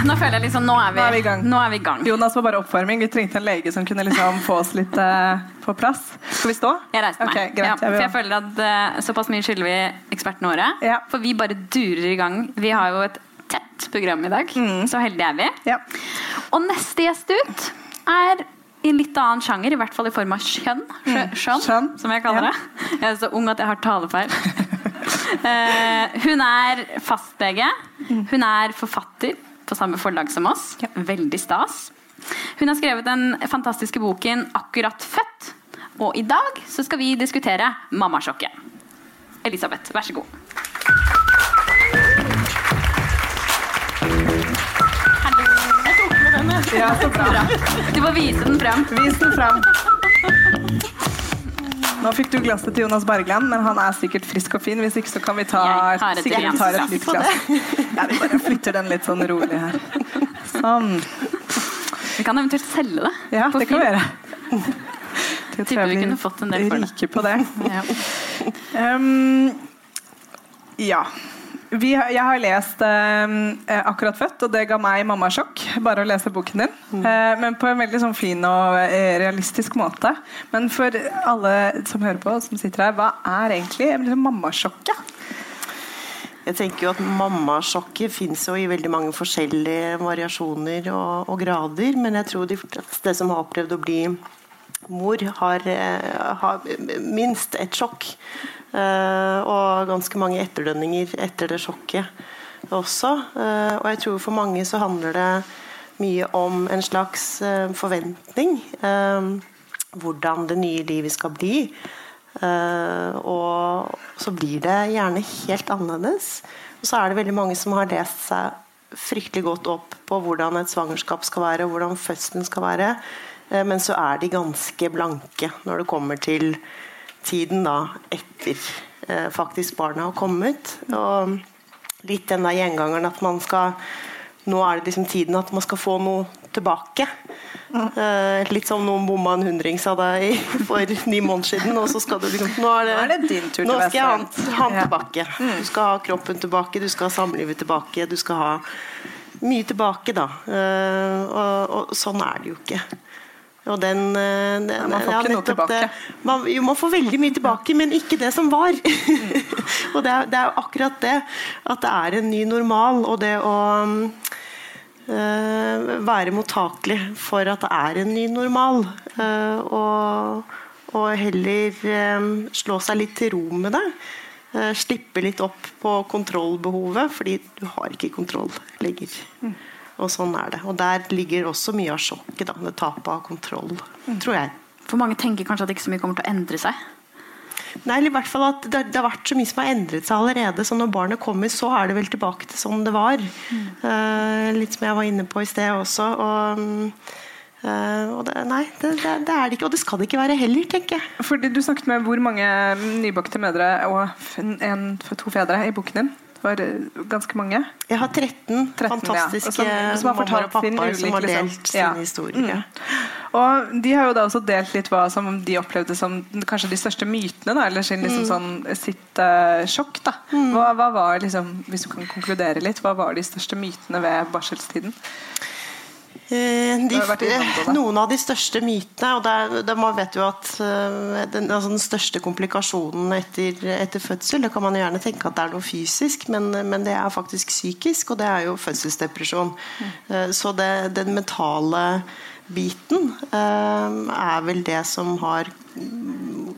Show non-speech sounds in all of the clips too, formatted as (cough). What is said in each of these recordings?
Nå føler jeg liksom, nå er vi, Nå er vi i gang. Nå er vi i gang. Jonas var bare oppvarming. Vi trengte en lege som kunne liksom få oss litt uh, på plass. Skal vi stå? Jeg reiste meg. Greit, ja, jeg for jeg føler at uh, Såpass mye skylder vi ekspertene våre. Ja. For vi bare durer i gang. Vi har jo et tett program i dag. Så heldige er vi. Ja. Og neste gjest ut er i en litt annen sjanger, i hvert fall i form av skjønn. Skjø- Skjønn, Skjønn. som jeg kaller det. Jeg er så ung at jeg har talefeil. uh, (laughs) hun er fastlege. Hun er forfatter på samme forlag som oss. Veldig stas. Hun har skrevet den fantastiske boken 'Akkurat født'. Og i dag så skal vi diskutere mammasjokket. Elisabeth, vær så god. Hallo. Jeg tok med den. ja, så bra. Du må vise den frem. Vis den fram. Nå fikk du glasset til Jonas Bergland, men han er sikkert frisk og fin. Hvis ikke så kan vi ta et sikkert tar et nytt glass. Ja, vi bare flytter den litt sånn rolig her. Sånn. Vi kan eventuelt selge det. Ja, det kan vi gjøre. Det Tipper vi kunne fått en del for det. Rike på det. Ja. Um, ja. Vi, jeg har lest um, eh, akkurat født, og det ga meg mammasjokk. Bare å lese boken din. Mm. Eh, men på en veldig sånn fin og eh, realistisk måte. Men for alle som hører på, som sitter her, hva er egentlig liksom, mammasjokket? Jeg tenker jo at Mammasjokket fins i veldig mange forskjellige variasjoner og, og grader. Men jeg tror de fleste som har opplevd å bli mor, har, eh, har minst et sjokk. Eh, og ganske mange etterdønninger etter det sjokket også. Eh, og jeg tror for mange så handler det mye om en slags eh, forventning. hvordan det nye livet skal bli. Og så blir det gjerne helt annerledes. Og så er det veldig mange som har lest seg fryktelig godt opp på hvordan et svangerskap skal være, og hvordan fødselen skal være. Men så er de ganske blanke når det kommer til tiden da etter eh, faktisk barna har kommet. Og litt den der gjengangeren at man skal Nå er det liksom tiden at man skal få noe tilbake. Eh, litt som noen bomma en hundrings av deg for ni måneder siden, og så skal du liksom Nå er det, Nå er det din tur til nå skal jeg ha han, Ja. tilbake. Du skal ha kroppen tilbake, du skal ha samlivet tilbake, du skal ha mye tilbake, da. Eh, og, og sånn er det jo ikke. Og den, eh, den man får ja, ikke noe tilbake. det. Man, jo, man får veldig mye tilbake, men ikke det som var. (laughs) og det er, det er akkurat det. At det er en ny normal, og det å øh, være mottakelig for at det er en ny normal. Øh, og, og heller øh, slå seg litt til ro med det. Slippe litt opp på kontrollbehovet, fordi du har ikke kontroll lenger. Og sånn er det. Og der ligger også mye av sjokket. Da, det tapet av kontroll, tror jeg. For mange tenker kanskje at det ikke så mye kommer til å endre seg. Nei, eller i hvert fall at det, det har vært så mye som har endret seg allerede. Så når barnet kommer, så er det vel tilbake til sånn det var. Eh, litt som jeg var inne på i sted også. Og, mm, eh, og det, nei, det, det, det er det ikke. Og det skal det ikke være heller, tenker jeg. Fordi Du snakket med hvor mange nybakte mødre og en, to fedre i boken din? Var eh, ganske mange. Jeg har 13, 13, fantastiske ja. som- som har fortalt og pappaer sin som har delt liksom. sine Ja. historier. Og De har jo da også delt litt hva som de opplevde som kanskje de største mytene. Da, eller sin, liksom, sånn, sitt uh, sjokk. Da. Hva, hva var liksom, Hvis du kan konkludere litt, hva var de største mytene ved barselstiden? Eh, De, noen av de største mytene og der, der Man vet jo at eh, den, altså den største komplikasjonen etter, etter fødsel Det kan man gjerne tenke at det er noe fysisk, men, men det er faktisk psykisk, og det er jo fødselsdepresjon. Mm. Så det, den mentale biten eh, er vel det som har mm,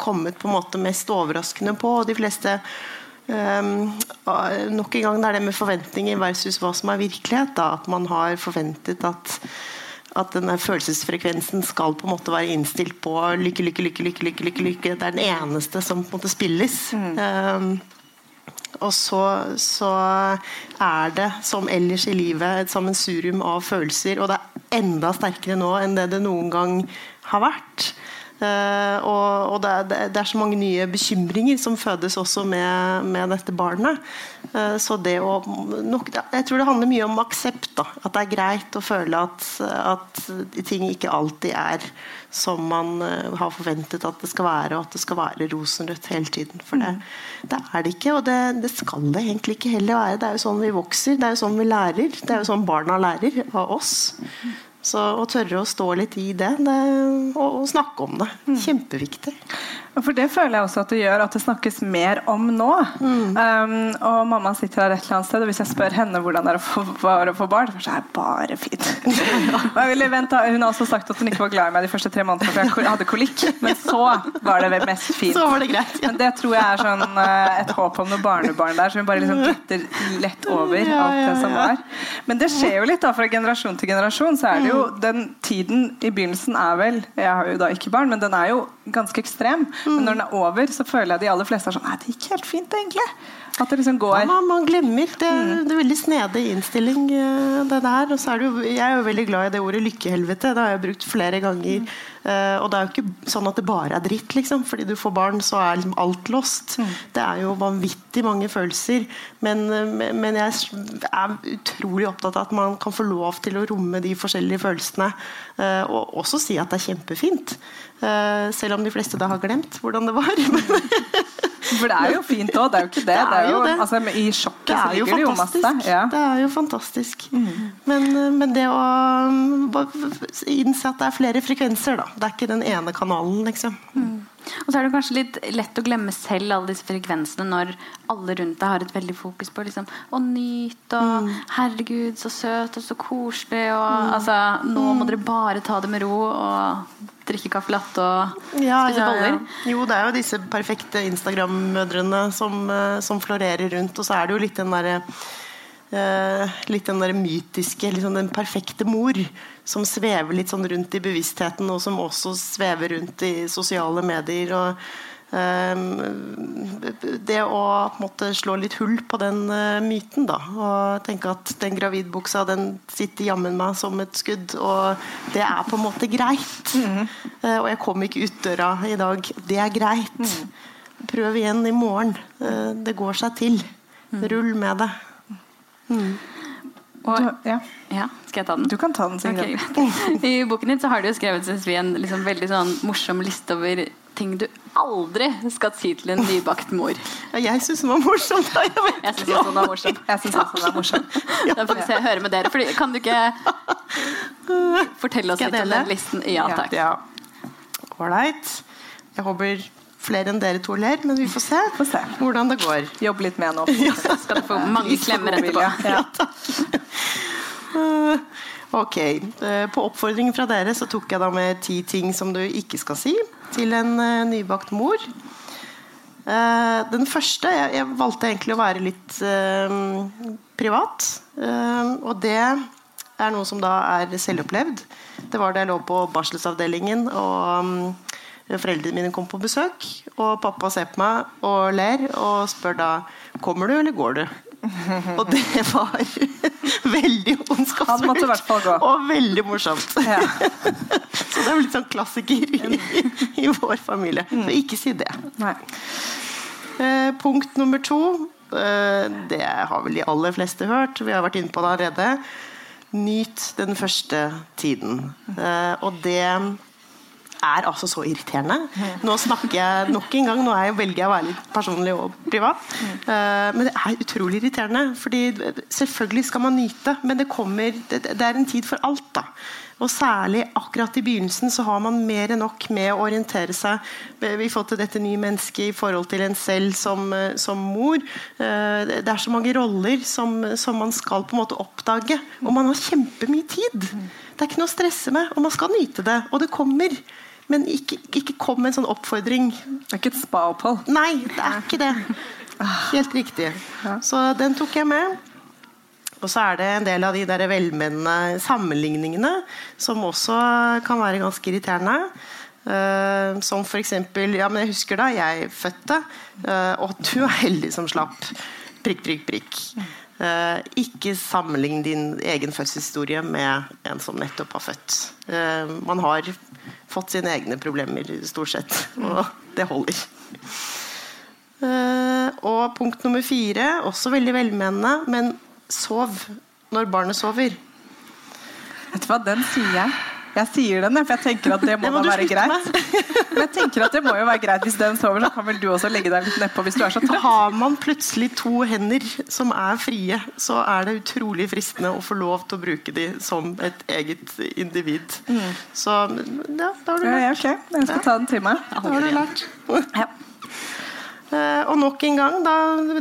kommet på en måte mest overraskende på. Og de fleste Um, nok en gang det er det med forventninger versus hva som er virkelighet. Da. At man har forventet at, at denne følelsesfrekvensen skal på en måte være innstilt på lykke, lykke, lykke, lykke, lykke, lykke, lykke. Det er den eneste som på en måte spilles. Um, og så, så er det, som ellers i livet, et sammensurium av følelser. Og det er enda sterkere nå enn det det noen gang har vært. Uh, og, det, er, så mange nye bekymringer som fødes også med, med dette barnet. Uh, så det å nok, Jeg tror det handler mye om aksept. Da. At det er greit å føle at, at ting ikke alltid er som man uh, har forventet at det skal være, og at det skal være rosenrødt hele tiden. For det, det er det ikke, og det, det, skal det egentlig ikke heller være. Det er jo sånn vi vokser, det er jo sånn vi lærer. Det er jo sånn barna lærer av oss. Så å tørre å stå litt i det, det og, og, snakke om det. Mm. Kjempeviktig. For det føler jeg også at det gjør at det snakkes mer om nå. Mm. Um, og mamma sitter her et eller annet sted, og hvis jeg spør henne hvordan det er å få, å få barn, så er det bare fint. (laughs) hun har også sagt at hun ikke var glad i meg de første tre månedene for jeg hadde kolikk. Men så var det mest fint. Så var det greit, ja. Men det tror jeg er sånn, uh, et håp om noen barnebarn der, vi bare liksom getter lett over alt det som var. Men det skjer jo litt da, fra generasjon til generasjon. så er det jo mm. Den tiden i begynnelsen er vel Jeg har jo da ikke barn, men den er jo ganske ekstrem. Men når den er over, så føler jeg de aller fleste er sånn Nei, det gikk helt fint, egentlig. At det liksom går ja, man, man, glemmer. Det, mm. det er veldig snedig innstilling, eh, det der. Og så er det jo, jeg er jo veldig glad i det ordet lykkehelvete. Det har jeg brukt flere ganger. Mm. Uh, og det er jo ikke sånn at det bare er dritt, liksom. Fordi du får barn, så er liksom alt lost. Mm. Det er jo vanvittig mange følelser. Men, eh, men, jeg er utrolig opptatt av at man kan få lov til å romme de forskjellige følelsene. Uh, og også si at det er kjempefint. Selv om de fleste da har glemt hvordan det var. (laughs) For det er jo fint òg, det er jo ikke det. det, er jo, det. Altså, I sjokket så ligger det jo masse. Ja. Det er jo fantastisk. Mm. Men, men, det å innse at det er flere frekvenser, da. Det er ikke den ene kanalen, liksom. Mm. Og så er det kanskje litt lett å glemme selv alle disse frekvensene når alle rundt deg har et veldig fokus på liksom, å nyte og mm. 'herregud, så søt og så koselig' og mm. altså 'nå må mm. dere bare ta det med ro' og drikke caffè latte og ja, spise boller. Ja. Jo, det er jo disse perfekte Instagram-mødrene som, eh, som, florerer rundt, og så er det jo litt den derre eh, litt den der mytiske, liksom den perfekte mor, som svever litt sånn rundt i bevisstheten, og som også svever rundt i sosiale medier. og Det å på en måte slå litt hull på den uh, myten, da, og tenke at den gravidbuksa den sitter jammen meg som et skudd, og det er på en måte greit. Mm. og jeg kom ikke ut døra i dag. Det er greit. Mm. Prøv igjen i morgen. det går seg til. Mm. Rull med det. Mm. Og, ja. ja. Skal jeg ta den? Du kan ta den. Okay. I boken din så har du skrevet en liksom veldig sånn morsom liste over ting du aldri skal si til en nybakt mor. Ja, jeg syns den var morsom. Da. Jeg, jeg syns også den var morsom. Jeg synes også den var morsom. (laughs) Da får vi se, høre med dere. Fordi, kan du ikke fortelle oss litt om den listen? Ja, takk. Ålreit. Ja. Jeg håper flere enn dere to ler, men vi får se, får se. hvordan det går. Jobb litt med nå. (laughs) Ja. Skal du få mange klemmer etterpå. Ja, takk. (laughs) ok. Eh, på oppfordring fra dere så tok jeg da med ti ting som du ikke skal si til en eh, nybakt mor. Eh, den første jeg, jeg, valgte egentlig å være litt privat. Og det er noe som da er selvopplevd. Det var da jeg lå på barselsavdelingen og foreldrene mine kom på besøk. Og pappa ser på meg og ler og spør da Kommer du, eller går du? (laughs) Og det var (laughs) veldig ondskapsfullt og veldig morsomt. Ja. (laughs) Så det er litt sånn klassiker i, i vår familie. Så ikke si det. Eh, punkt nummer to. Eh, det har vel de aller fleste hørt. Vi har vært inne på det allerede. Nyt den første tiden. Eh, og det er altså så irriterende. Nå snakker jeg nok en gang, nå jeg, velger jeg å være litt personlig og privat. Uh, men det er utrolig irriterende. fordi selvfølgelig skal man nyte, men det, kommer, det, er en tid for alt. da. Og særlig akkurat i begynnelsen så har man mer enn nok med å orientere seg i forhold til dette nye mennesket, i forhold til en selv som, som mor. Eh, det er så mange roller som, som, man skal på en måte oppdage. Og man har kjempemye tid. Det er ikke noe å stresse med, og man skal nyte det. Og det kommer. Men ikke, ikke kom med en sånn oppfordring. Det er ikke et spa-opphold? Nei, det er ikke det. Helt riktig. Så den tok jeg med. Og så er det en del av de der velmenende sammenligningene som også kan være ganske irriterende. Uh, som eksempel Ja, men jeg husker da jeg fødte, uh, og du er heldig som slapp. Prikk, prikk, prikk. Uh, ikke sammenlign din egen fødselshistorie med en som nettopp har født. Uh, man har fått sine egne problemer, stort sett, og det holder. Eh, og punkt nummer fire, også veldig velmenende, men sov når barnet sover. Vet du hva, den sier jeg. Jeg sier den, for jeg tenker at det må, Det må da være greit. Men jeg tenker at det må jo være greit Hvis den sover, så kan vel du også legge deg litt nedpå hvis du er så trøtt. Har man plutselig to hender som er frie, så er det utrolig fristende å få lov til å bruke de som et eget individ. Så ja, da har du lært. ja, ok. Jeg skal ta den til meg. Da har du lært. Ja. Nok en gang, da,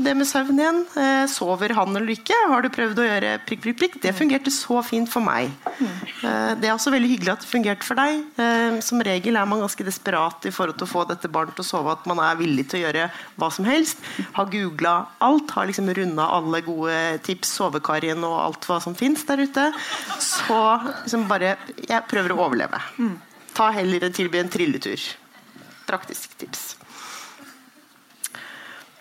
det med søvn igjen. Eh, sover han eller ikke? Har du prøvd å gjøre prikk, prikk, prikk? Det fungerte så fint for meg. Eh, det er også veldig hyggelig at det fungerte for deg. Eh, som regel er man ganske desperat i forhold til å få dette barnet til å sove. At man er villig til å gjøre hva som helst. Har googla alt. Har liksom runda alle gode tips, sovekarien og alt hva som fins der ute. Så liksom bare Jeg prøver å overleve. Ta heller tilby en trilletur. Praktisk tips.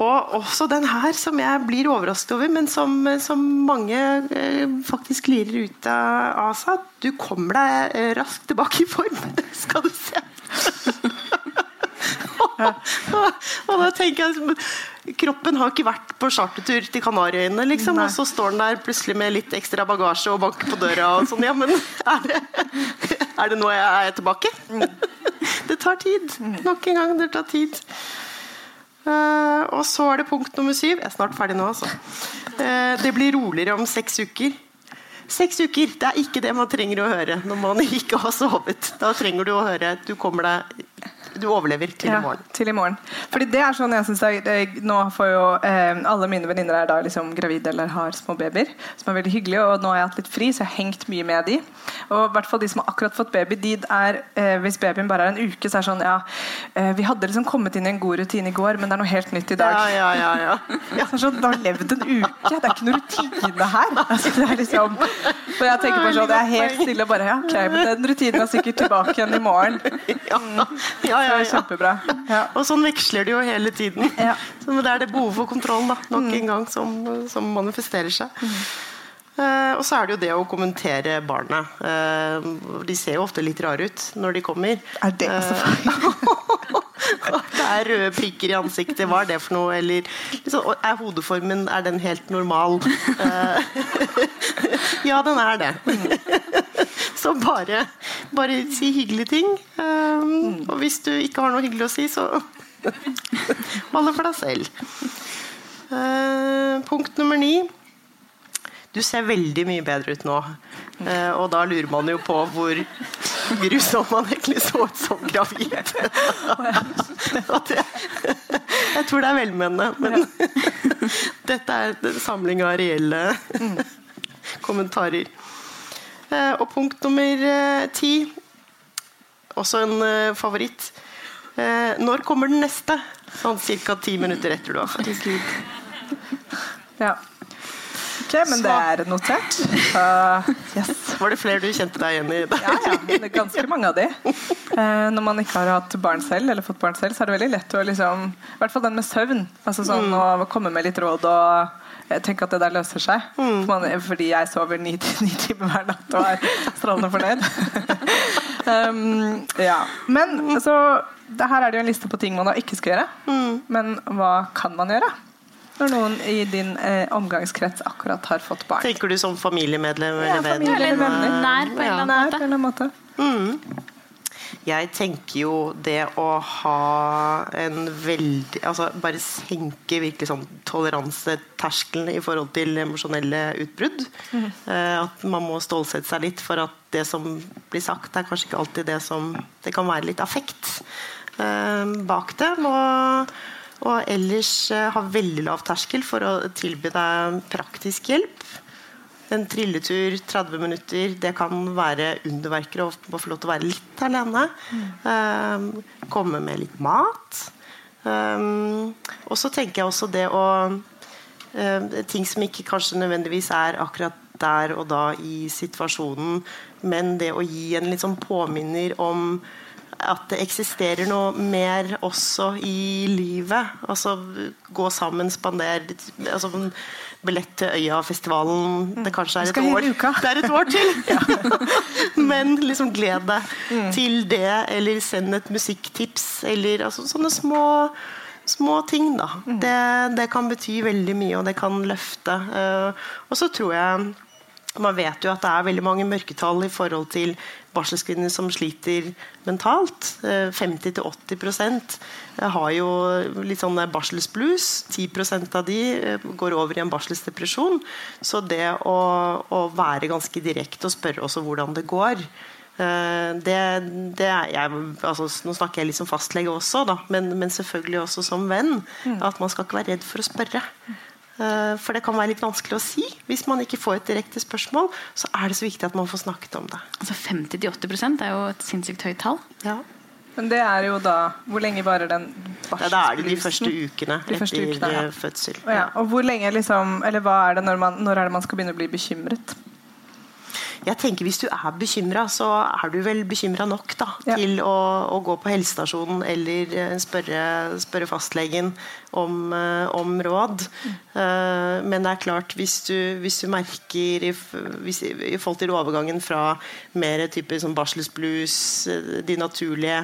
Og også den her, som jeg blir overrasket over, men som, som mange eh, faktisk lirer ut av, seg. Du kommer deg eh, raskt tilbake i form, (laughs) skal du se. (laughs) og da tenker jeg Kroppen har ikke vært på chartertur til Kanariøyene, liksom, og så står den der plutselig med litt ekstra bagasje og banker på døra. og sånn, ja, men er det, er det nå jeg er tilbake? (laughs) det tar tid. Nok en gang, det tar tid. Eh, og så er det punkt nummer syv. Jeg er snart ferdig nå, altså. Uh, det blir roligere om seks uker. Seks uker det er ikke det man trenger å høre når man ikke har sovet. Da trenger du å høre du kommer deg Du overlever til i morgen. til i morgen. Fordi det er sånn jeg synes jeg, jeg Nå får jo eh, alle mine venninner er da liksom gravide eller har små babyer, som er veldig hyggelig. Og nå har jeg hatt litt fri, så jeg har hengt mye med de. Og i hvert fall de som har akkurat fått baby, de er, eh, hvis babyen bare er en uke, så er det sånn ja, eh, Vi hadde liksom kommet inn i en god rutine i går, men det er noe helt nytt i dag. Ja, ja, ja, ja. (laughs) Ja. Så sånn, du har levd en uke, det er ikke noe rutine her. Altså, det er liksom, for jeg tenker bare sånn, det er helt stille og bare ja, ok, men den rutinen er sikkert tilbake igjen i morgen. ja, ja, ja, ja. kjempebra. Ja. (laughs) Og sånn veksler det jo hele tiden. Ja. (laughs) Så det er det behovet for kontroll da, nok en gang som, som manifesterer seg. Eh, og så er det jo det å kommentere barnet. Uh, de ser jo ofte litt rare ut når de kommer. Er det så feil? (laughs) det er røde prikker i ansiktet. Hva er det for noe? Eller liksom, er hodeformen er den helt normal? Eh, ja, den er det. Så bare, bare si hyggelige ting. Um, og hvis du ikke har noe hyggelig å si, så (laughs) hold det for deg selv. Uh, punkt nummer ni. Du ser veldig mye bedre ut nå. Uh, og da lurer man jo på hvor grusom man egentlig så ut som gravid. (laughs) Jeg tror det er velmenende, men (laughs) dette er en samling av reelle kommentarer. Eh, og punkt nummer eh, ti, også en eh, favoritt. Når kommer den neste? Sånn ca. ti minutter etter du har født. Ja. Ok, men det er notert. (laughs) Uh, yes. Var det flere du kjente deg igjen i? Ja, ja, det er ganske mange av de. Uh, når man ikke har hatt barn selv, eller fått barn selv, så er det veldig lett å liksom I hvert fall den med søvn. Altså sånn Å komme med litt råd og jeg tenker at det der løser seg. For man, fordi jeg sover ni, ni timer hver natt og er strålende fornøyd. (laughs) um, ja. Men så det Her er det jo en liste på ting man da ikke skal gjøre. Men hva kan man gjøre? Når noen i din eh, omgangskrets akkurat har fått barn. Tenker du som familiemedlem Ja, eller venn? familie. Nær på en eller annen Nær måte. på en eller annen måte. Jeg tenker jo det å ha en veldig Altså bare senke virkelig sånn toleranseterskelen i forhold til emosjonelle utbrudd. Eh, At man må stålsette seg litt for at det som blir sagt, er kanskje ikke alltid det som Det kan være litt affekt eh, bak det. Og, og ellers eh, ha veldig lav terskel for å tilby deg praktisk hjelp. En trilletur, 30 minutter, det kan være underverker å få lov til å være litt alene. Um, komme med litt mat. Um, og så tenker jeg også det å um, Ting som ikke kanskje nødvendigvis er akkurat der og da i situasjonen, men det å gi en litt sånn påminner om at det eksisterer noe mer også i livet. Altså gå sammen, spander altså, Billett til Øyafestivalen. Det kanskje er et år, det er et år til! (laughs) (laughs) Men liksom gled deg mm. til det, eller send et musikktips, eller altså, sånne små små ting, da. Mm. Det, det, kan bety veldig mye, og det kan løfte. Uh, og så tror jeg man vet jo at det er veldig mange mørketall i forhold til barselskvinner som sliter mentalt. 50-80 eh, eh, har jo litt sånn barselsblues. 10% av de eh, går over i en barselsdepresjon. Så det å, å være ganske direkte og spørre også hvordan det går det, det er jeg, altså, Nå snakker jeg litt som fastlege også, da, men, men selvfølgelig også som venn. Mm. At man skal ikke være redd for å spørre. Eh, for det kan være litt vanskelig å si. Hvis man ikke får et direkte spørsmål, så er det så viktig at man får snakket om det. Altså 50-80% er jo et sinnssykt høyt tall. Ja. Men det er jo da Hvor lenge varer den ja, Da er det de første ukene de første etter ukene, ja. fødsel. Ja. Og hvor lenge liksom Eller hva er det når, man, når er det man skal begynne å bli bekymret? Jeg tenker Hvis du er bekymra, så er du vel bekymra nok da, ja. til å, å, gå på helsestasjonen eller eh, spørre, spørre fastlegen om, eh, om råd. Mm. Men det er klart, hvis du, hvis du merker i, hvis, i, forhold til overgangen fra mer type sånn barselsblues, de naturlige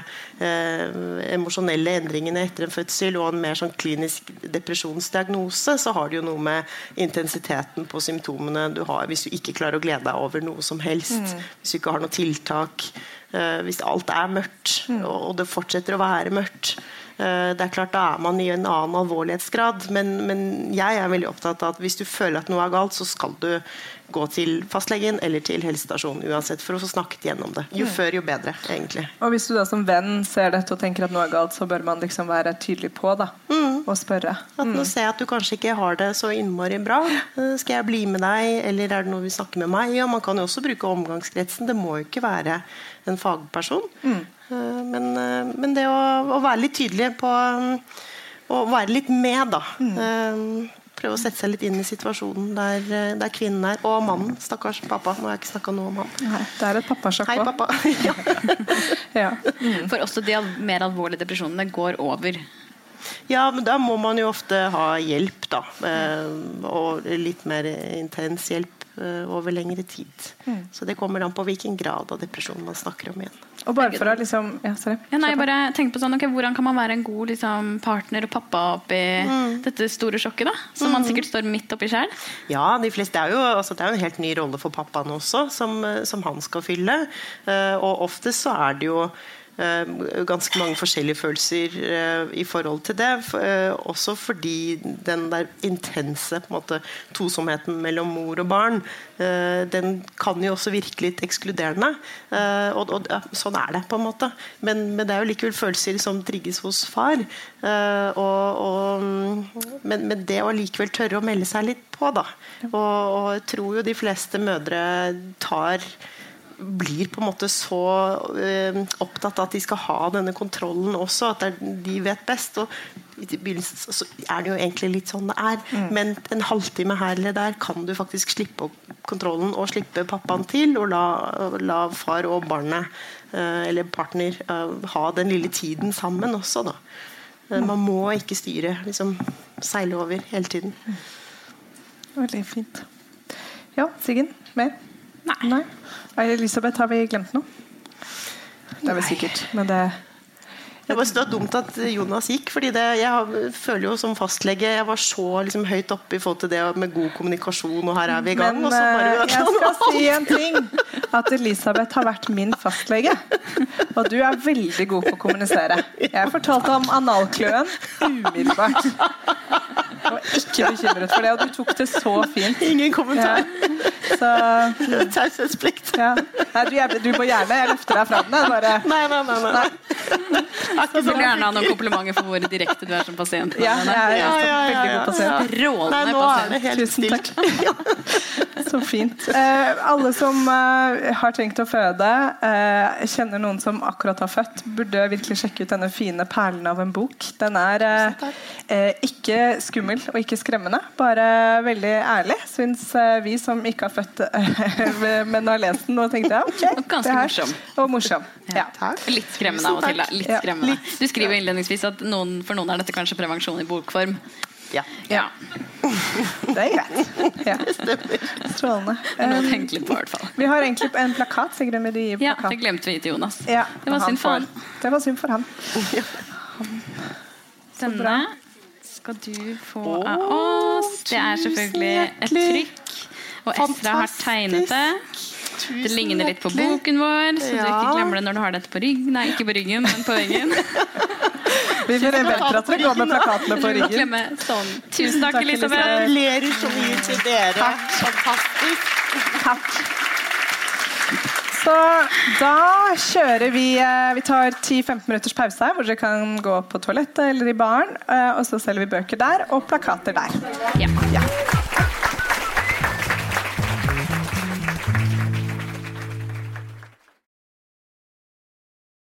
eh, emosjonelle endringene etter en fødsel og en mer sånn klinisk depresjonsdiagnose, så har det jo noe med intensiteten på symptomene du har hvis du ikke klarer å glede deg over noe som helst. Mm. Hvis du ikke har noe tiltak. Eh, hvis alt er mørkt, mm. og, det fortsetter å være mørkt. Uh, det er klart Da er man i en annen alvorlighetsgrad. Men, men, jeg er veldig opptatt av at hvis du føler at noe er galt, så skal du gå til fastlegen eller til helsestasjonen uansett for å få snakket gjennom det. Jo mm. før, jo bedre, egentlig. Og hvis du da som venn ser dette og tenker at noe er galt, så bør man liksom være tydelig på da, mm. og spørre. At nå mm. ser jeg at du kanskje ikke har det så innmari bra. Eh, skal jeg bli med deg, eller er det noe vi snakker med meg? Ja, man kan jo også bruke omgangskretsen. Det må jo ikke være en fagperson. Mm. Eh, men, eh, men, det å, å, være litt tydelig på Å være litt med, da. Mm prøve å sette seg litt inn i situasjonen der, eh, der kvinnen er. Og mannen. Stakkars pappa. Nå har jeg ikke snakka noe om han. Nei, det er et pappasjakk òg. Hei, pappa. (laughs) ja. mm. For også de mer alvorlige depresjonene går over. Ja, men da må man jo ofte ha hjelp, da. Eh, og litt mer intens hjelp Eh, over lengre tid. Mm. Så det kommer an på hvilken grad av depresjon man snakker om igjen. Og bare for å liksom ja, ja, nei, bare tenk på sånn, okay, Hvordan kan man være en god liksom, partner og pappa oppi mm. dette store sjokket? da Som mm. man sikkert står midt oppi sjøl? Ja, de fleste, er jo, altså, det er jo en helt ny rolle for pappaen også, som, som han skal fylle. Uh, og oftest så er det jo Eh, ganske mange forskjellige følelser eh, i forhold til det. Eh, også fordi den der intense måte, tosomheten mellom mor og barn, den kan jo også virke litt ekskluderende. Og, og ja, sånn er det, på en måte. Men, men, det er jo likevel følelser som trigges hos far. Og, og, men, men, det å likevel tørre å melde seg litt på, da. Og, og jeg tror jo de fleste mødre tar blir på en måte så uh, opptatt av at de skal ha denne kontrollen også, at de vet best. og i begynnelsen så er det jo egentlig litt sånn det er. Mm. Men en halvtime her eller der kan du faktisk slippe kontrollen og slippe pappaen til, og la, la far og barnet, uh, eller partner, uh, ha den lille tiden sammen også, da. Man må ikke styre, liksom seile over hele tiden. Mm. Veldig fint. Ja, Siggen? Mer? Nei. Nei. Elisabeth, har vi glemt noe? Det er vel sikkert, men det det var, det var dumt at Jonas gikk. fordi det, Jeg føler jo som fastlege Jeg var så liksom, høyt oppe i forhold til det med god kommunikasjon, og her er vi i gang. Men bare, jeg skal si en ting. At Elisabeth har vært min fastlege. Og du er veldig god på å kommunisere. Jeg fortalte om analkløen umiddelbart. Jeg var ikke bekymret for det, og du tok det så fint. Ingen kommentar. Ja. (laughs) Taushetsplikt. Ja. Nei, du, du, må gjerne Jeg løfter deg fra den. Bare... Nei, nei, nei. nei. nei. Så vil gjerne ha noen komplimenter for hvor direkte du er som pasient. Ja, ja, ja, ja, Veldig god pasient. Rådende pasient. Tusen takk. (laughs) (laughs) Så fint. Eh, alle som eh, har tenkt å føde, eh, kjenner noen som akkurat har født, burde virkelig sjekke ut denne fine perlen av en bok. Den er eh, eh, ikke skummel og ikke skremmende, bare veldig ærlig, syns eh, vi som ikke har født, eh, (laughs) men har lest den og tenkte ja, ok. Og ganske det her- morsom. Og morsom. Ja. Litt skremmende av og til. Da. Litt skremmende. Du skriver innledningsvis at noen, for noen er dette kanskje prevensjon i bokform. Ja. Ja, Det er greit. (laughs) Ja. Strålende. Um, litt på, hvert fall. vi har egentlig en plakat. Sigrid, med de Ja, det glemte vi til Jonas. Ja, Det var synd for han. Det var synd for han. Denne skal du få av oss. Det er selvfølgelig et trykk. Og Estra har tegnet det. Det ligner litt på boken vår, så du ikke glemmer det når du har dette på ryggen. Nei, ikke på ryggen, men på veggen. (laughs) Vi forventer at dere går med plakatene på ryggen. sånn. Tusen takk, takk, Elisabeth. Gratulerer så mye til dere. Fantastisk. Takk. Så da kjører vi eh, Vi tar 10-15 minutters pause her, hvor dere kan gå på toalettet eller i baren. eh, Og så selger vi bøker der, og plakater der. Ja. Ja.